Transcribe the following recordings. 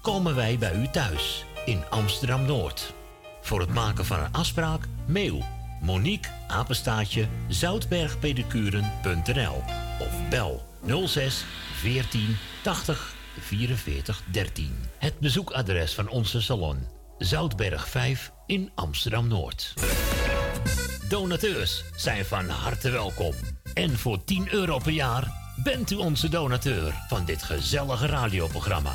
komen wij bij u thuis in Amsterdam Noord. Voor het maken van een afspraak, mail Monique Apenstaatje zoutbergpedicuren.nl of bel 06 14 80 44 13. Het bezoekadres van onze salon Zoutberg 5 in Amsterdam Noord. Donateurs zijn van harte welkom. En voor 10 euro per jaar bent u onze donateur van dit gezellige radioprogramma.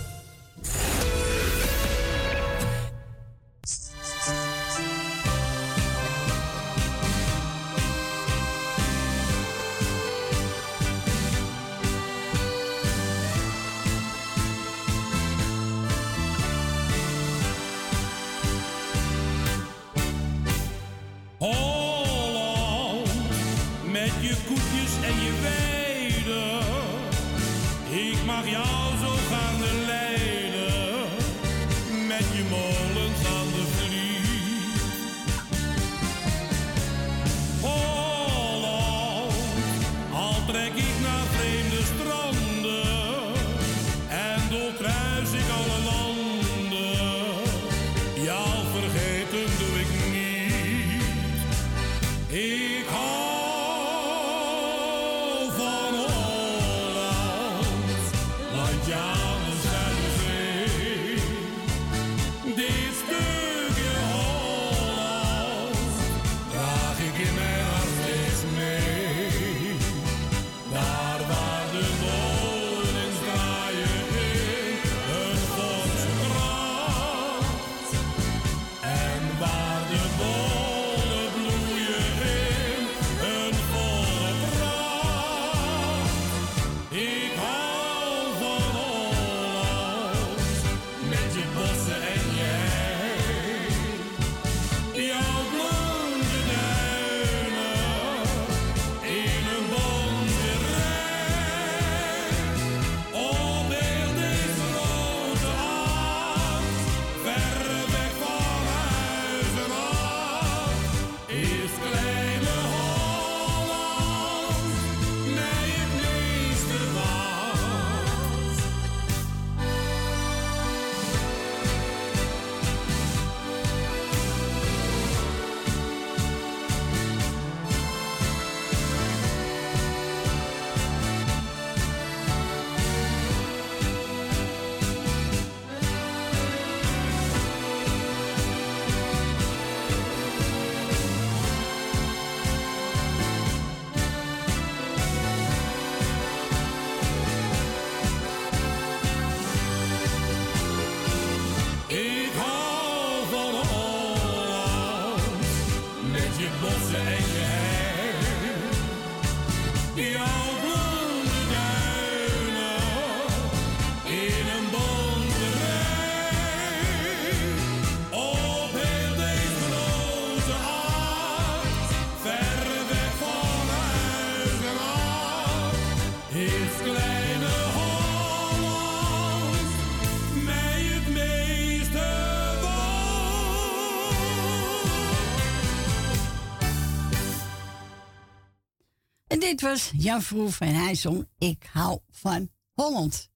Dit was Jan Vroef en hij zong Ik hou van Holland.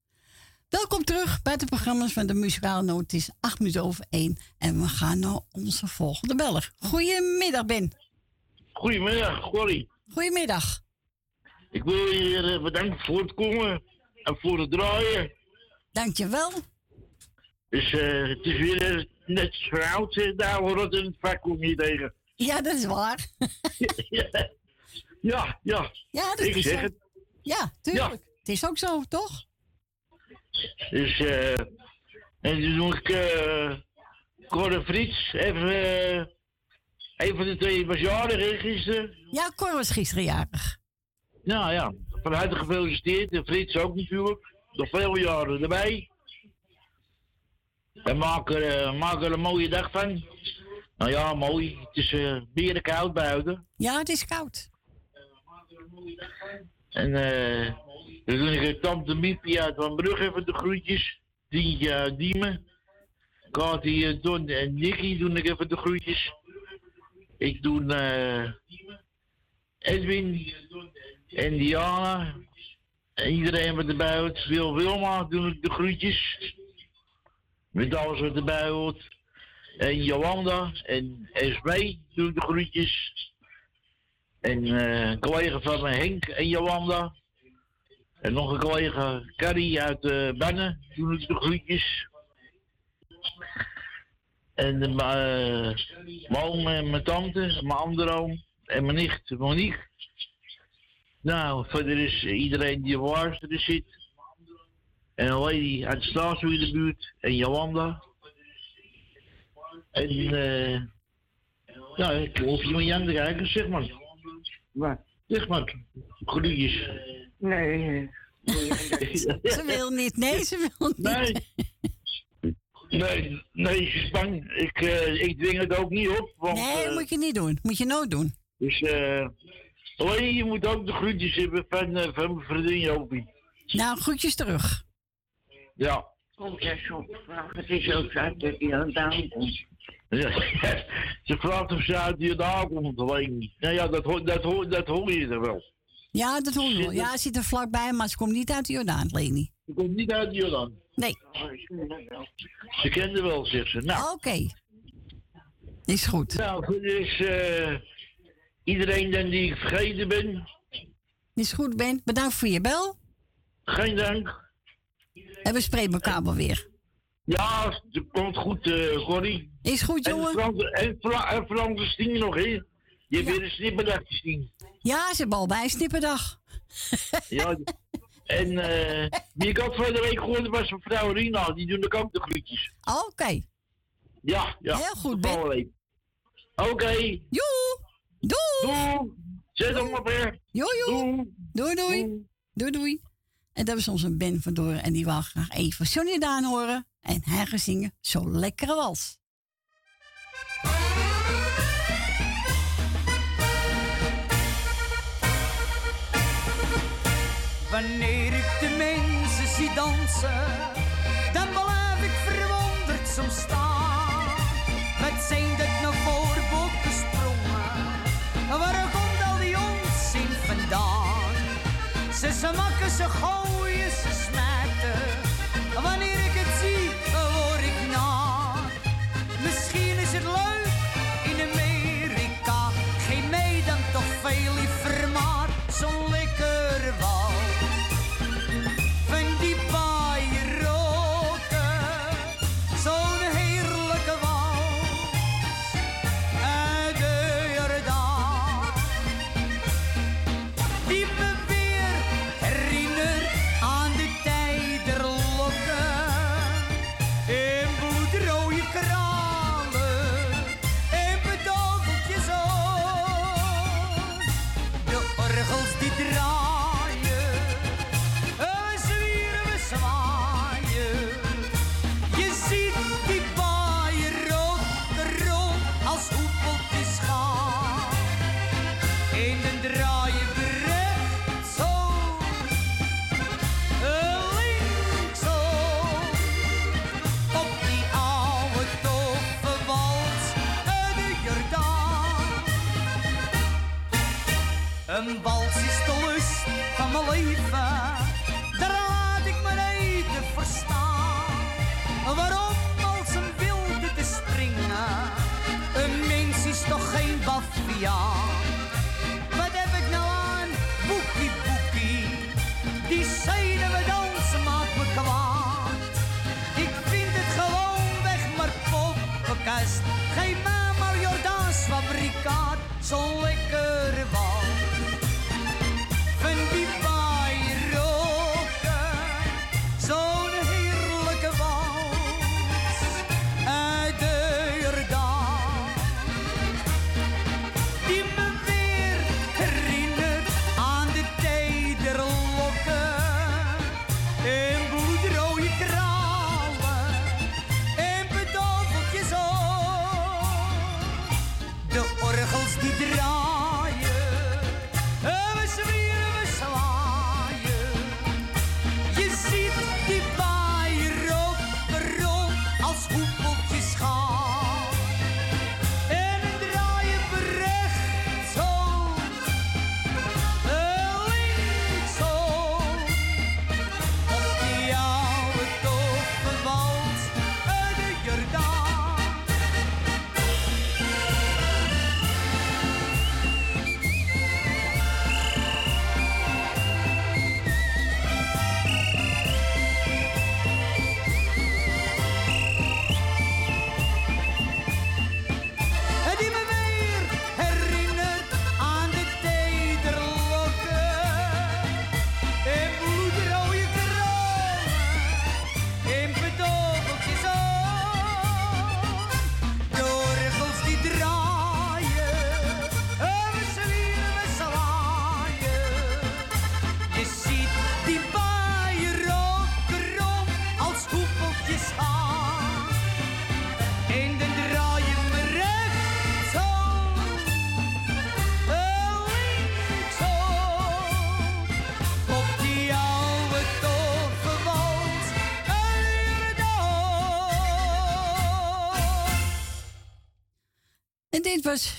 Welkom terug bij de programma's van de Muzikale Noot. Het is acht minuten over één en we gaan naar onze volgende beller. Goedemiddag, Ben. Goedemiddag, Corrie. Goedemiddag. Ik wil je eh, bedanken voor het komen en voor het draaien. Dankjewel. Dus uh, het is weer net uh, daar hoor het in het vak kom je tegen. Ja, dat is waar. ja, ja. Ja, dat ik is zeg zo. het. Ja, tuurlijk. Het is ook zo, toch? Dus, eh. en toen doe ik, eh. Cor Frits, even, eh. een van de twee was jarig gisteren. Ja, Cor was gisteren jarig. Nou ja, van harte gefeliciteerd. En Frits ook natuurlijk. Nog veel jaren erbij. En maak er, maak er een mooie dag van. Nou ja, mooi. Het is eh beren koud buiten. Ja, het is koud. En eh dan doe ik tante Miepie uit Van Brug even de groetjes. Dientje uit Diemen. Kati, eh, Don en Nicky doen ik even de groetjes. Ik doe eh Edwin en Diana. En iedereen wat erbij hoort. Wil Wilma doe ik de groetjes. Met alles wat erbij hoort. En Jolanda en Esmee doe ik de groetjes. En eh, een collega van Henk en Jolanda. En nog een collega, Carrie uit uh, Benne, doe ik de groetjes. En uh, mijn oom en mijn tante, mijn andere oom en mijn nicht Monique. Nou, verder is iedereen die luisteren zit. En een lady uit Staatsoe in de buurt. En Jolanda. En eh... ja, ik hoef je niet aan te kijken, zeg maar. Wat? Zeg maar, groetjes. Nee. Ze wil niet. Nee, ze wil niet. Nee. Nee, nee, ze is bang. Ik, eh, ik dwing het ook niet op. Want, Nee, eh, moet je niet doen. Moet je nooit doen. Dus, eh. alleen je moet ook de groetjes hebben van, eh, van mijn vriendin Jopie. Nou, groetjes terug. Ja. Komt er zo vraag. Het is ook uit dat hij aan het aankomt. Ja, Ze vraagt of ze uit die komt, alleen niet. Nou ja, dat, hoor- dat, hoor, dat hoor je er wel. Ja, dat hoor je wel. Ja, ze zit er vlakbij, maar ze komt niet uit de Jordaan, Leni. Ze komt niet uit Jordaan. Nee. Ze kende wel, zegt ze. Nou, Oké. Is goed. nou goed, dus eh, iedereen dan die ik vergeten ben, Is goed, Ben. Bedankt voor je bel. geen dank. En we spreken elkaar wel weer. Ja, het komt goed, eh Corrie. Is goed, jongen. En Stien nog, hè? Je hebt weer een snipperdag gezien. Ja, ze hebben al bij snipperdag. Ja, en eh wie ik ook van de week gehoord was van vrouw Rina, die doen ook de groetjes. Oké. Ja, ja. Heel goed, Ben. Oké. Joe. Doei. Doei. Zet hem op weer. Joe, joe. Doei, doei. Doei, doei. En dat was onze Ben van Doren. En die wou graag even Johnny Daan horen. En hij gaat zingen Zo Lekkere Wals. Wanneer ik de mensen zie dansen, dan blijf ik verwonderd zo staan. Wat zijn dat nou voor bokkensprongen? Waar komt al die onzin vandaan? Ze smakken, ze gooien, ze smijten. Wanneer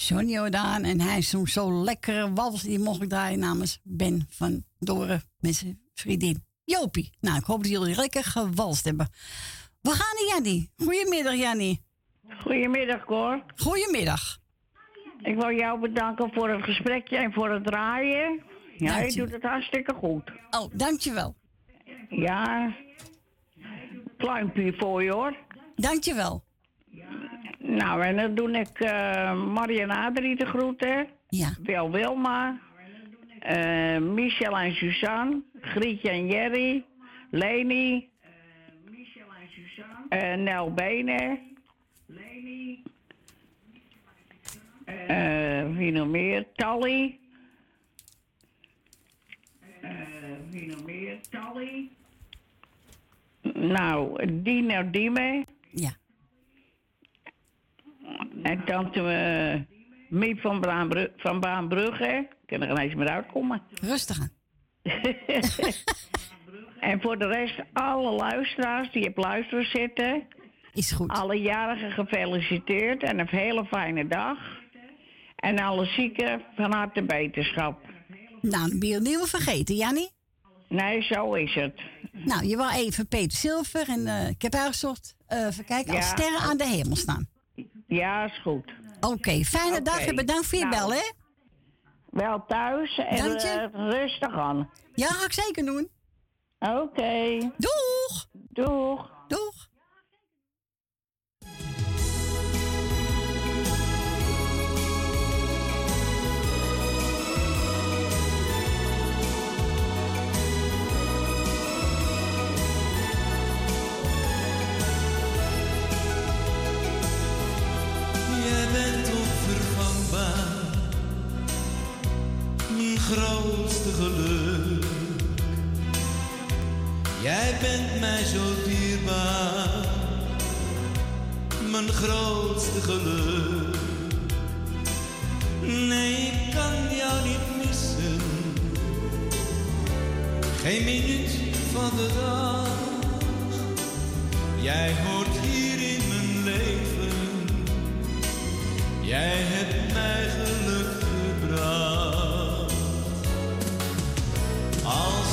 Johnny Jordaan en hij zong zo lekkere wals. Die mocht ik draaien namens Ben van Doren met zijn vriendin Jopie. Nou, ik hoop dat jullie lekker gewalst hebben. We gaan naar Jannie. Goedemiddag, Jannie. Goedemiddag, Cor. Goedemiddag. Ik wil jou bedanken voor het gesprekje en voor het draaien. Ja, je. doet het hartstikke goed. Oh, dankjewel. Ja, pluimpje voor je hoor. Dankjewel. Nou, en dan doe ik eh Marianne Adrie de groeten. Ja. Wil Wilma. eh, Michel en Suzanne. Grietje en Jerry. Leni. eh Nel Benen. Eh, wie nog meer? Tally. Wie nog meer? Tally. Nou, Dino Dime. Ja. En tante uh, Miep van, Baanbru van Baanbrugge. Ik kan er ineens meer uitkomen. Rustig aan. en voor de rest, alle luisteraars die op luisteren zitten. Is goed. Alle jarigen gefeliciteerd en een hele fijne dag. En alle zieken van harte beterschap. Nou, dan ben je vergeten, Jannie. Nee, zo is het. Nou, je wou even Peter Zilver en eh, ik heb uitgezocht. eh even kijken, als Ja. sterren aan de hemel staan. Ja, is goed. Oké, fijne dag en bedankt voor je Nou, bel, hè? Wel thuis en eh, rustig aan. Ja, ga ik zeker doen. Oké. Doeg! Doeg! Doeg! Grootste geluk. Jij bent mij zo dierbaar, mijn grootste geluk. Nee, ik kan jou niet missen, geen minuut van de dag. Jij hoort hier in mijn leven. Jij hebt mij geluk All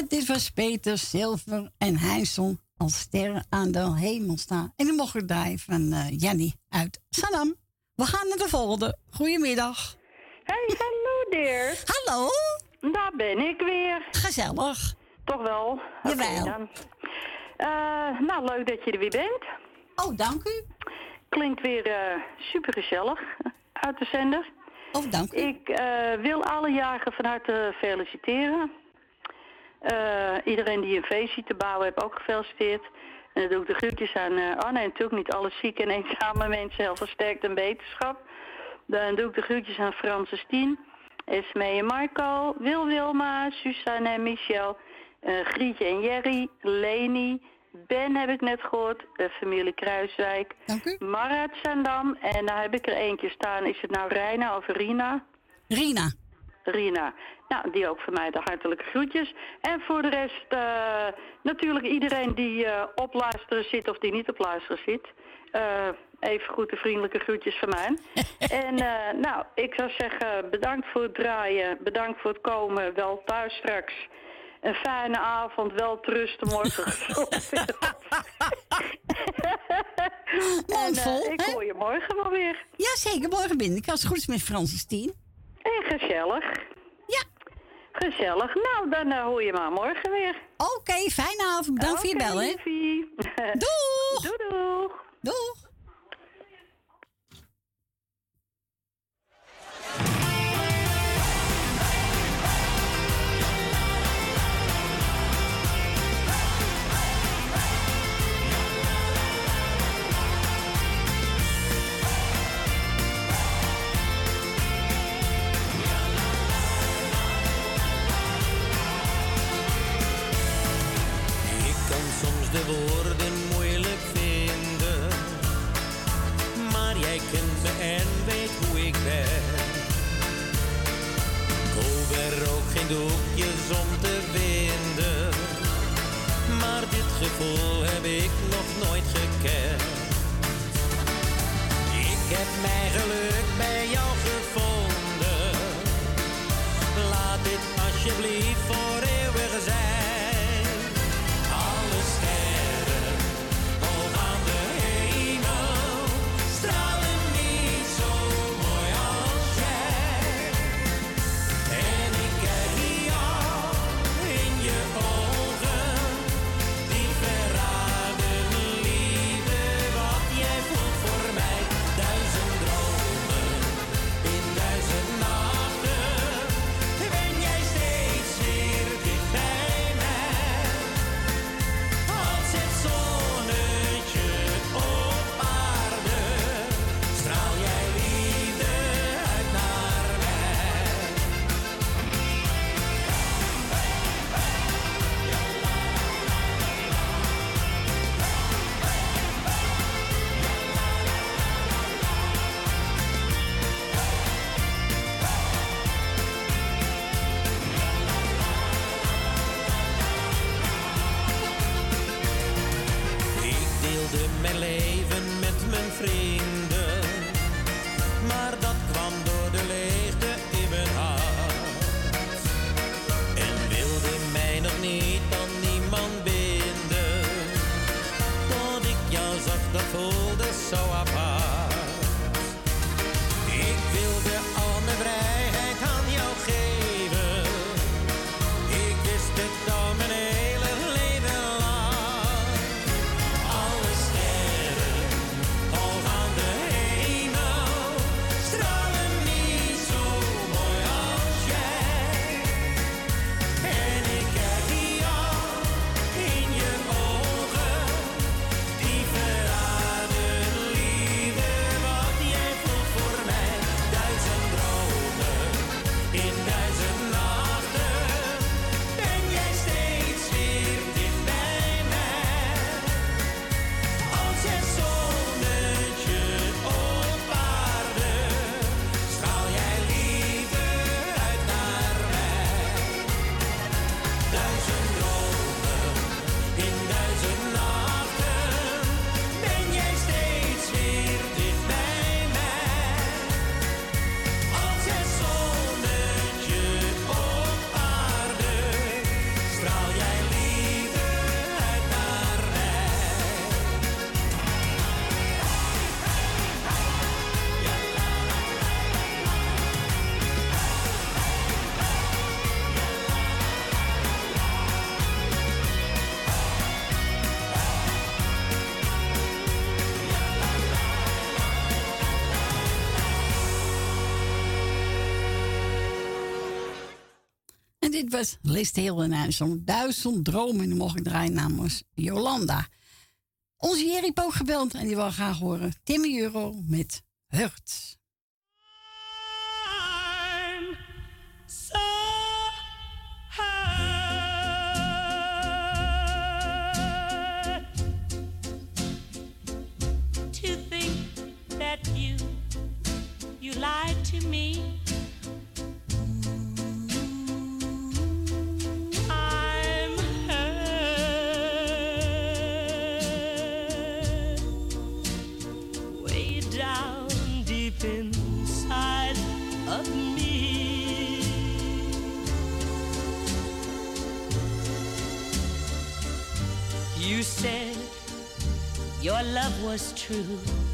En dit was Peter Silver en Heinzon als sterren aan de hemel staan. En die mocht draaien van uh, Jannie uit Sanam. We gaan naar de volgende. Goedemiddag. Hey, hallo dear. Hallo. Daar ben ik weer. Gezellig. Toch wel? Jawel. Okay, uh, nou, leuk dat je er weer bent. Oh, dank u. Klinkt weer uh, super gezellig uit de zender. Oh, dank u. Ik wil alle jarigen van harte feliciteren. Iedereen die een feestje te bouwen heeft ook gefeliciteerd. En dan doe ik de groetjes aan Anne en natuurlijk niet alle zieke en eenzame mensen. Heel versterkt en beterschap. Dan doe ik de groetjes aan Francis Tien, Esmee en Marco, Wil Wilma, Suzanne en Michel, uh, Grietje en Jerry, Leni, Ben heb ik net gehoord, uh, familie Kruiswijk, Dank u. Marat Zandam en daar heb ik er eentje staan. Is het nou Reina of Rina? Rina. Rina. Nou, die ook voor mij de hartelijke groetjes. En voor de rest uh, natuurlijk iedereen die uh, op luisteren zit of die niet op luisteren zit. Uh, even goede vriendelijke groetjes van mij. en nou, ik zou zeggen bedankt voor het draaien. Bedankt voor het komen. Wel thuis straks. Een fijne avond. Wel rusten morgen en, ik hoor je morgen wel weer. Ja, zeker. Morgen binnen. Ik was goed met Francis Tien. En gezellig. Ja. Gezellig. Nou, dan uh, hoor je maar morgen weer. Oké, okay, fijne avond. Bedankt okay, voor je bellen. Doeg. Doeg, doeg. Doeg. doekjes om te winden. Maar dit gevoel heb ik nog nooit gekend. Ik heb mijn geluk bij jou gevonden. Laat dit alsjeblieft Dit was List Heel en zo'n duizend dromen. Mocht ik draaien namens Jolanda. Onze Jerry Pook gebeld en die wil graag horen Timmy Euro met Hurt. lied to me. Was true.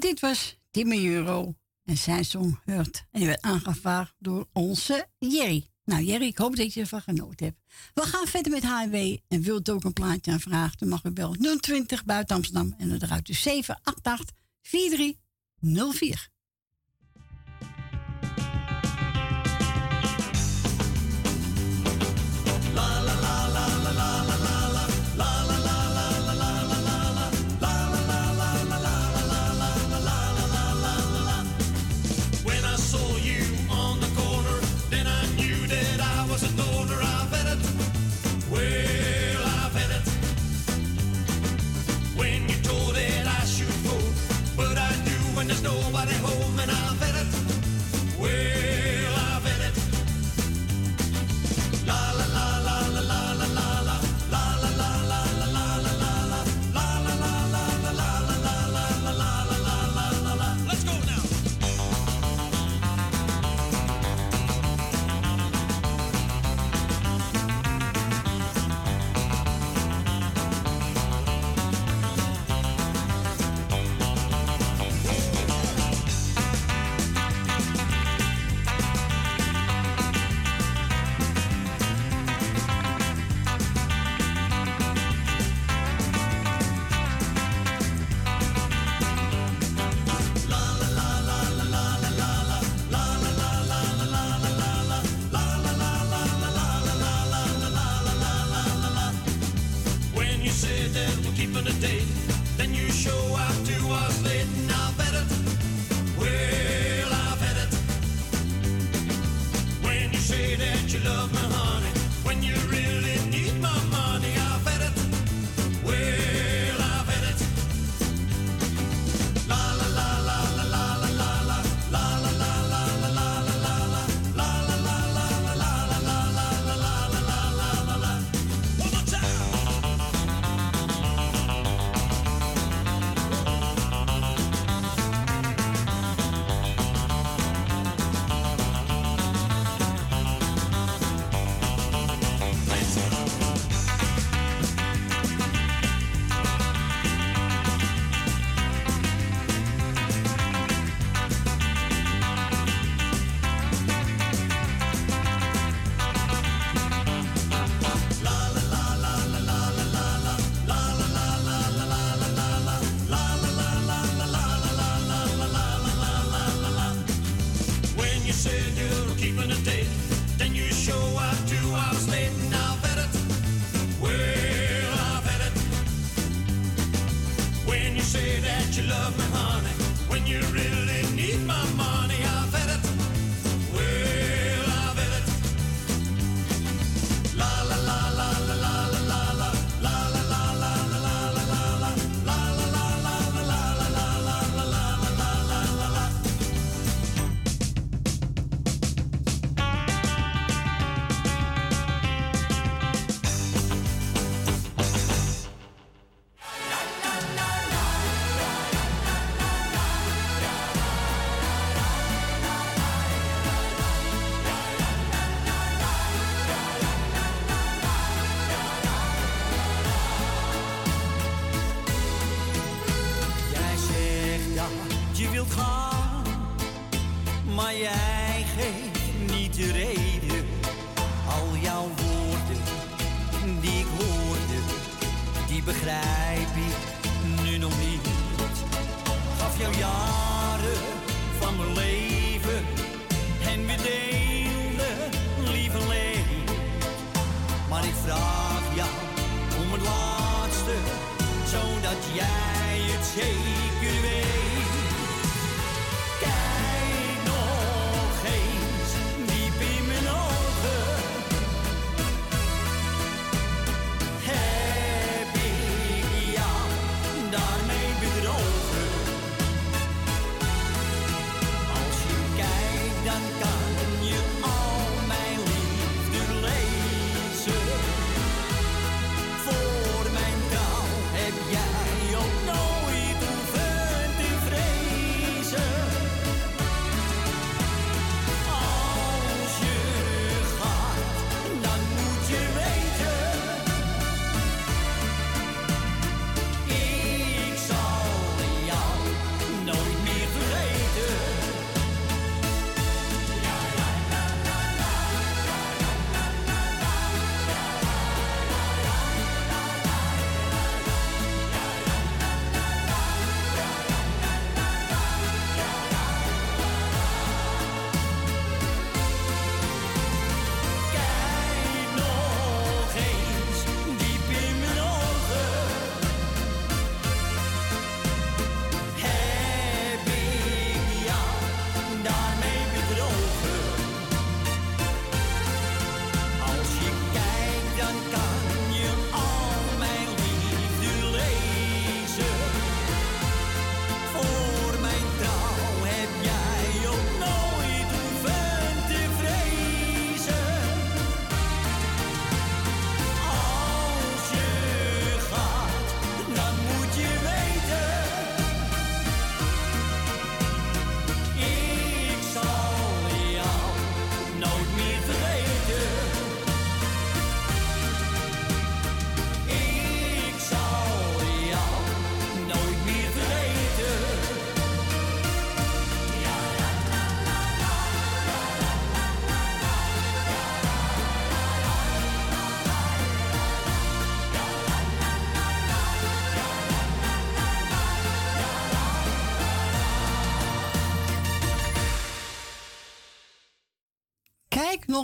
Dit was Timmy Euro en zijn song Hurt. En die werd aangevraagd door onze Jerry. Nou Jerry, ik hoop dat je ervan genoten hebt. We gaan verder met HW en wilt ook een plaatje aanvragen, dan mag u bellen 020 buiten Amsterdam en dan eruit dus 788 4304.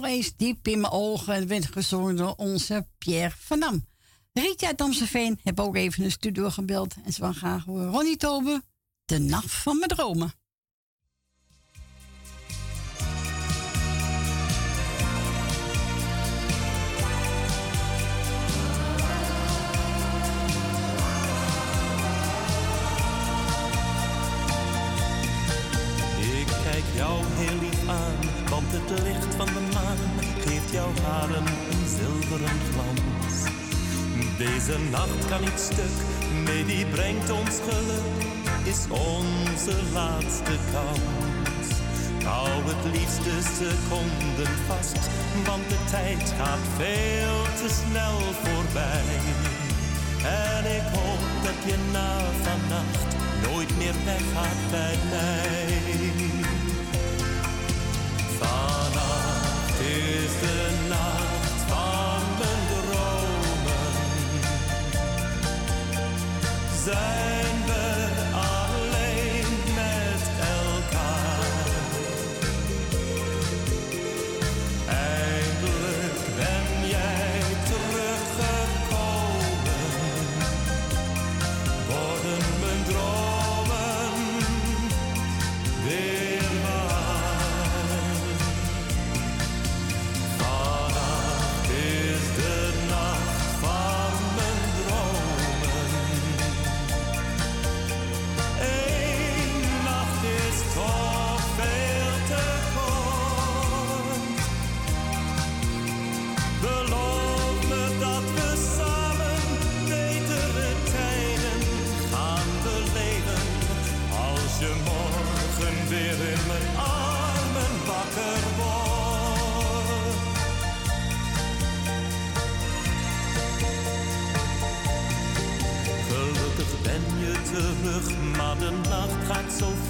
nog eens diep in mijn ogen en werd gezongen door onze Pierre van Dam. Rietje uit heb ook even een studio gebeld en ze wil graag horen Ronnie Tobe, de nacht van mijn dromen. jou heel het licht van de maan geeft jouw haren een zilveren glans. Deze nacht kan niet stuk, nee die brengt ons geluk, is onze laatste kans. Hou het liefst de seconden vast, want de tijd gaat veel te snel voorbij. En ik hoop dat je na vannacht nooit meer weggaat bij mij. de nacht omben de roemen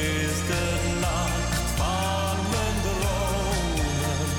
is de nacht van mijn dromen.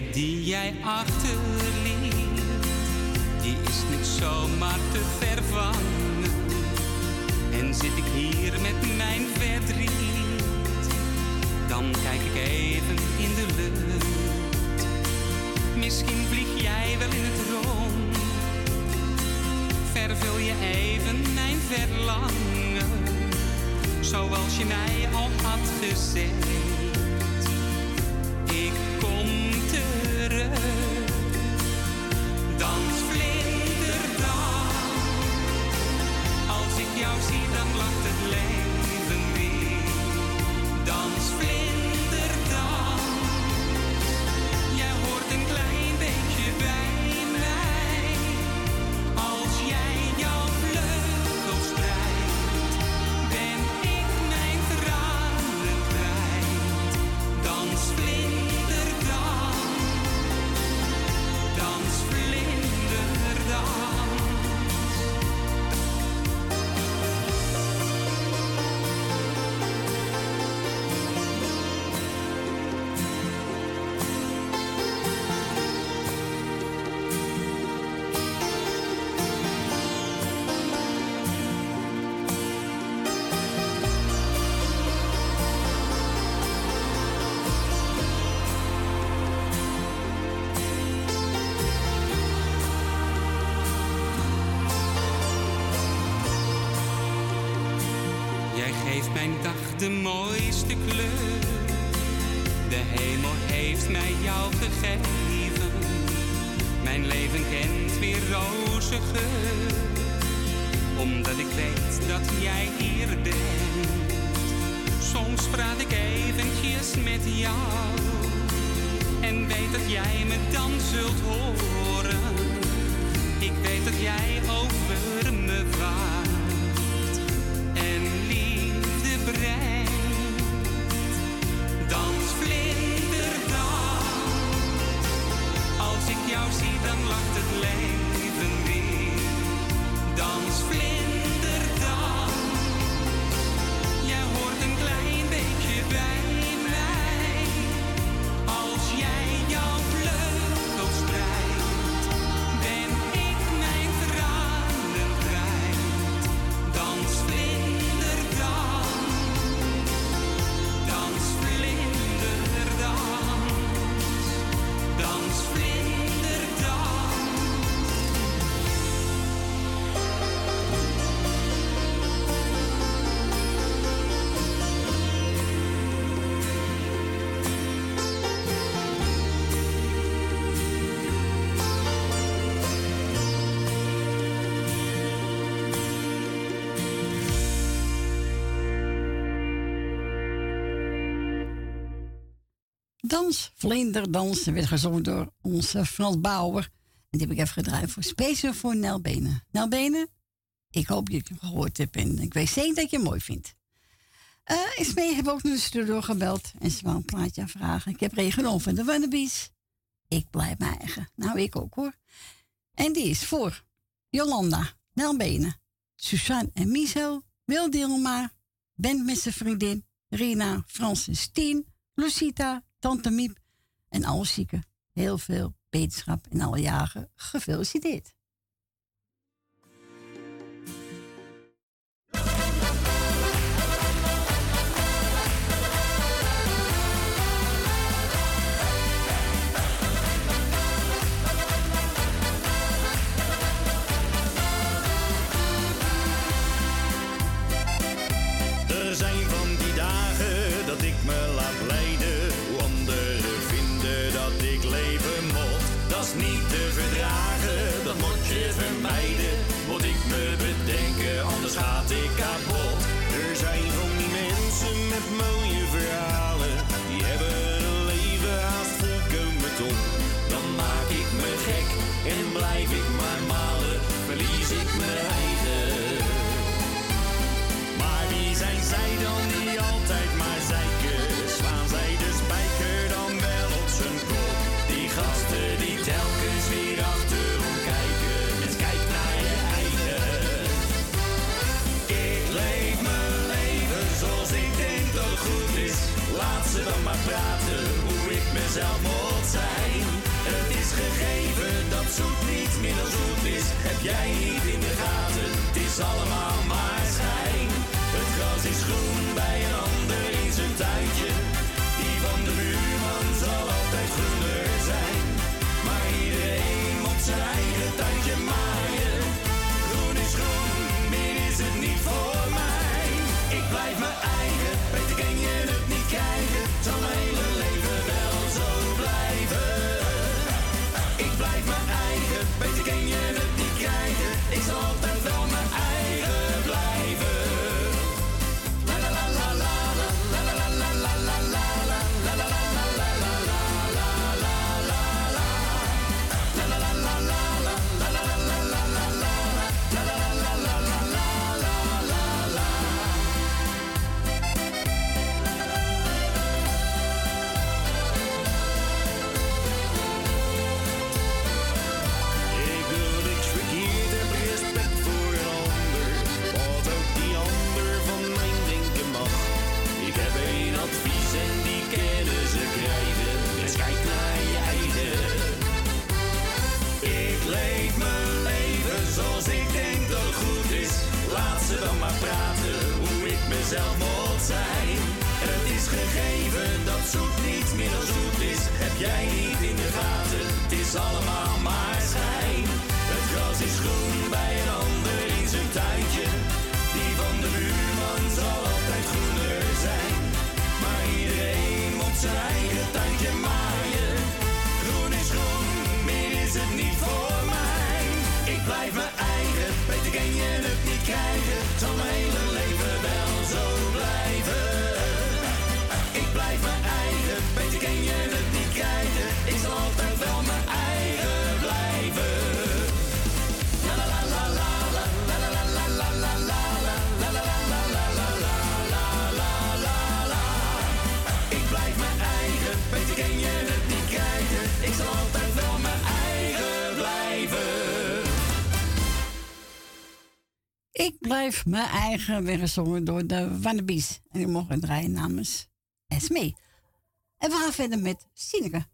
Die jij achterliet, die is niet zomaar te vervangen. En zit ik hier met mijn verdriet, dan kijk ik even in de lucht. Misschien vlieg jij wel in het rond, vervul je even mijn verlangen. Zoals je mij al had gezegd. Omdat ik weet dat jij hier bent. Soms praat ik eventjes met jou. Dans, Vlinderdans, werd gezongen door onze Frans Bauer. En die heb ik even gedraaid voor speciaal voor Nel Benen. Ik hoop dat je het gehoord hebt en ik weet zeker dat je het mooi vindt. Uh, Ismee hebben ook nu de gebeld en ze wou een plaatje vragen. Ik heb regenol van de Wannabies. Ik blijf mijn eigen. Nou, ik ook hoor. En die is voor Jolanda, Nel Benen, Suzanne en Michel, Wil Dilma, Ben met zijn vriendin, Rina, Francis, Tien, Lucita, Tante Miep en alle zieken. Heel veel beterschap en alle jaren gefeliciteerd. zij dan niet altijd maar zeiken? Slaan zij de spijker dan wel op zijn kop? Die gasten die telkens weer achterom kijken. Dus kijk naar je eigen. Ik leef mijn leven zoals ik denk dat goed is. Laat ze dan maar praten hoe ik mezelf moet zijn. Het is gegeven dat zoet niet meer dan zoet is. Heb jij niet in de gaten? Het is allemaal moet zijn. Het is gegeven dat zoet niet minder zoet is. Heb jij niet in de gaten? Het is allemaal blijf mijn eigen gezongen door de Wannabies. En die mogen draaien namens Esmee. En we gaan verder met Sineke.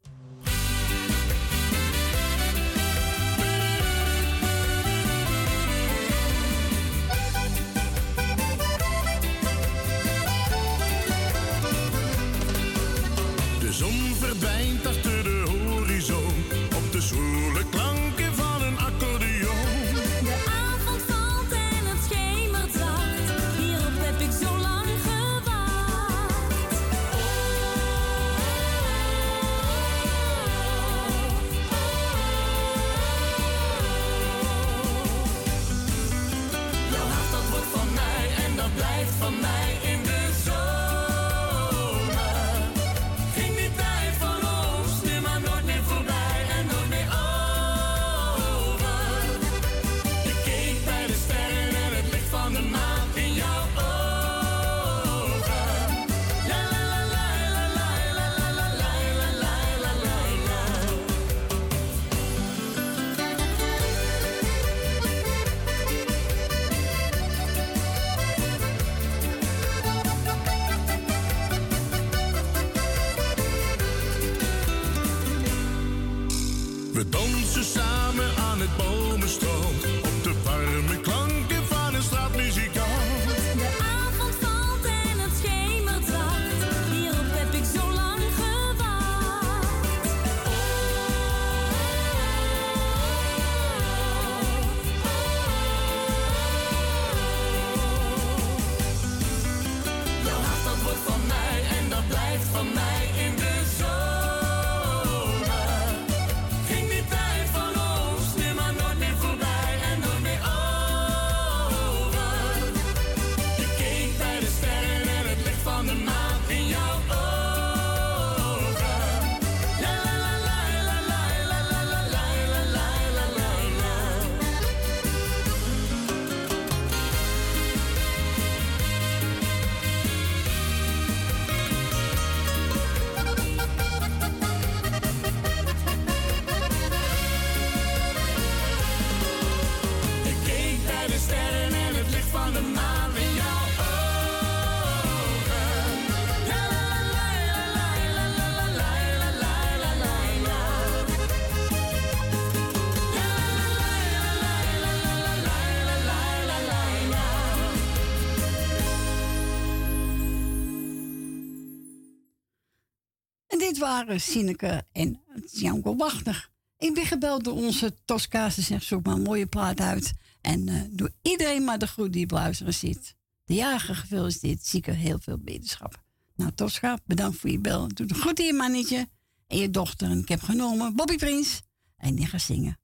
Dit waren Sineke en Janko Wachter. Ik ben gebeld door onze Tosca. Ze zegt, zoek maar een mooie plaat uit. En eh, doe iedereen maar de groet die op zit. De jager gefeliciteerd. Zieke heel veel beterschap. Nou, Tosca, bedankt voor je bel. Doe de groet je mannetje en je dochter. En ik heb genomen Bobby Prins. En die gaat zingen.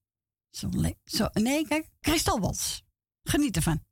Zo, zo nee, kijk, Kristalwals. Geniet ervan.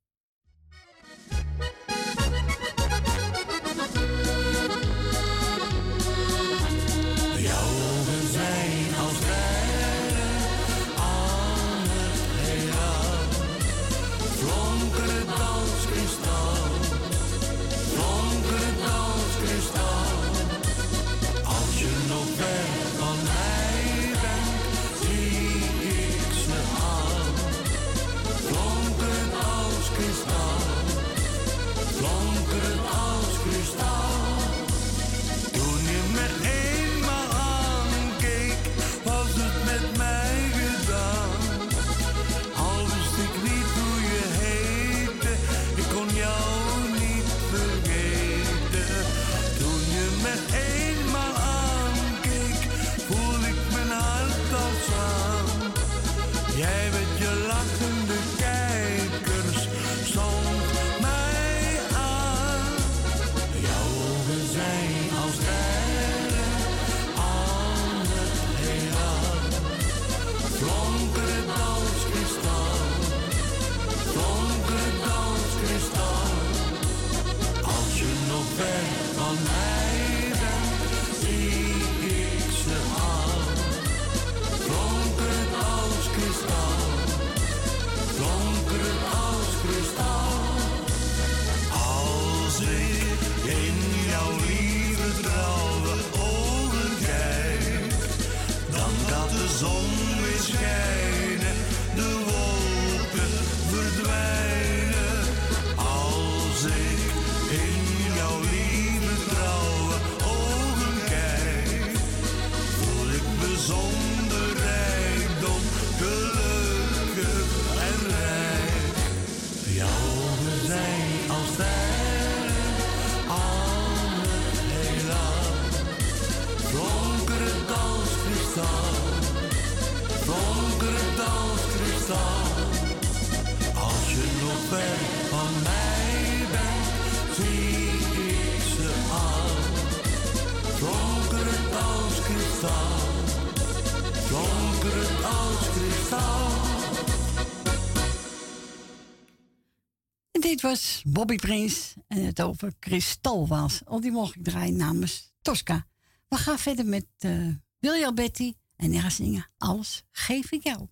Bobby Prins en het over kristalwaas. Al die mocht ik draaien namens Tosca. We gaan verder met eh Willy Alberti en gaat zingen Alles geef ik jou.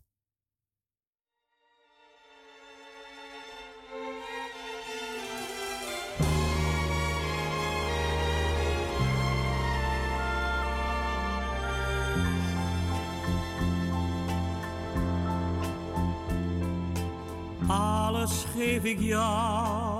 Alles geef ik jou,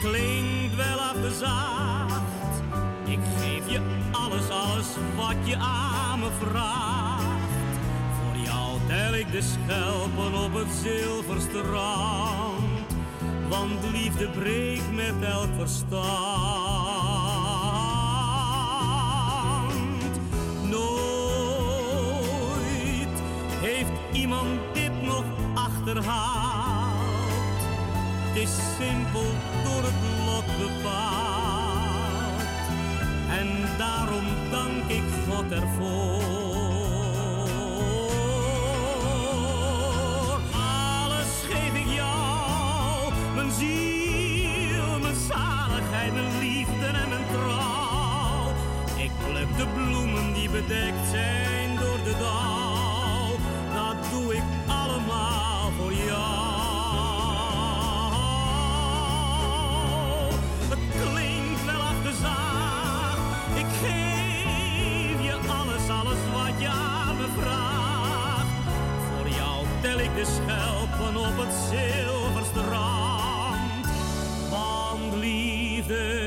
Klinkt wel afgezaagd, ik geef je alles, alles wat je aan me vraagt. Voor jou tel ik de schelpen op het zilverstrand, want liefde breekt met elk verstand. is simpel door het lot bepaald. En daarom dank ik God ervoor. Alles geef ik jou, mijn ziel, mijn zaligheid, mijn liefde en mijn trouw. Ik pluk de bloemen die bedekt zijn door de dag. de schelpen op het zilverstrand. Want liefde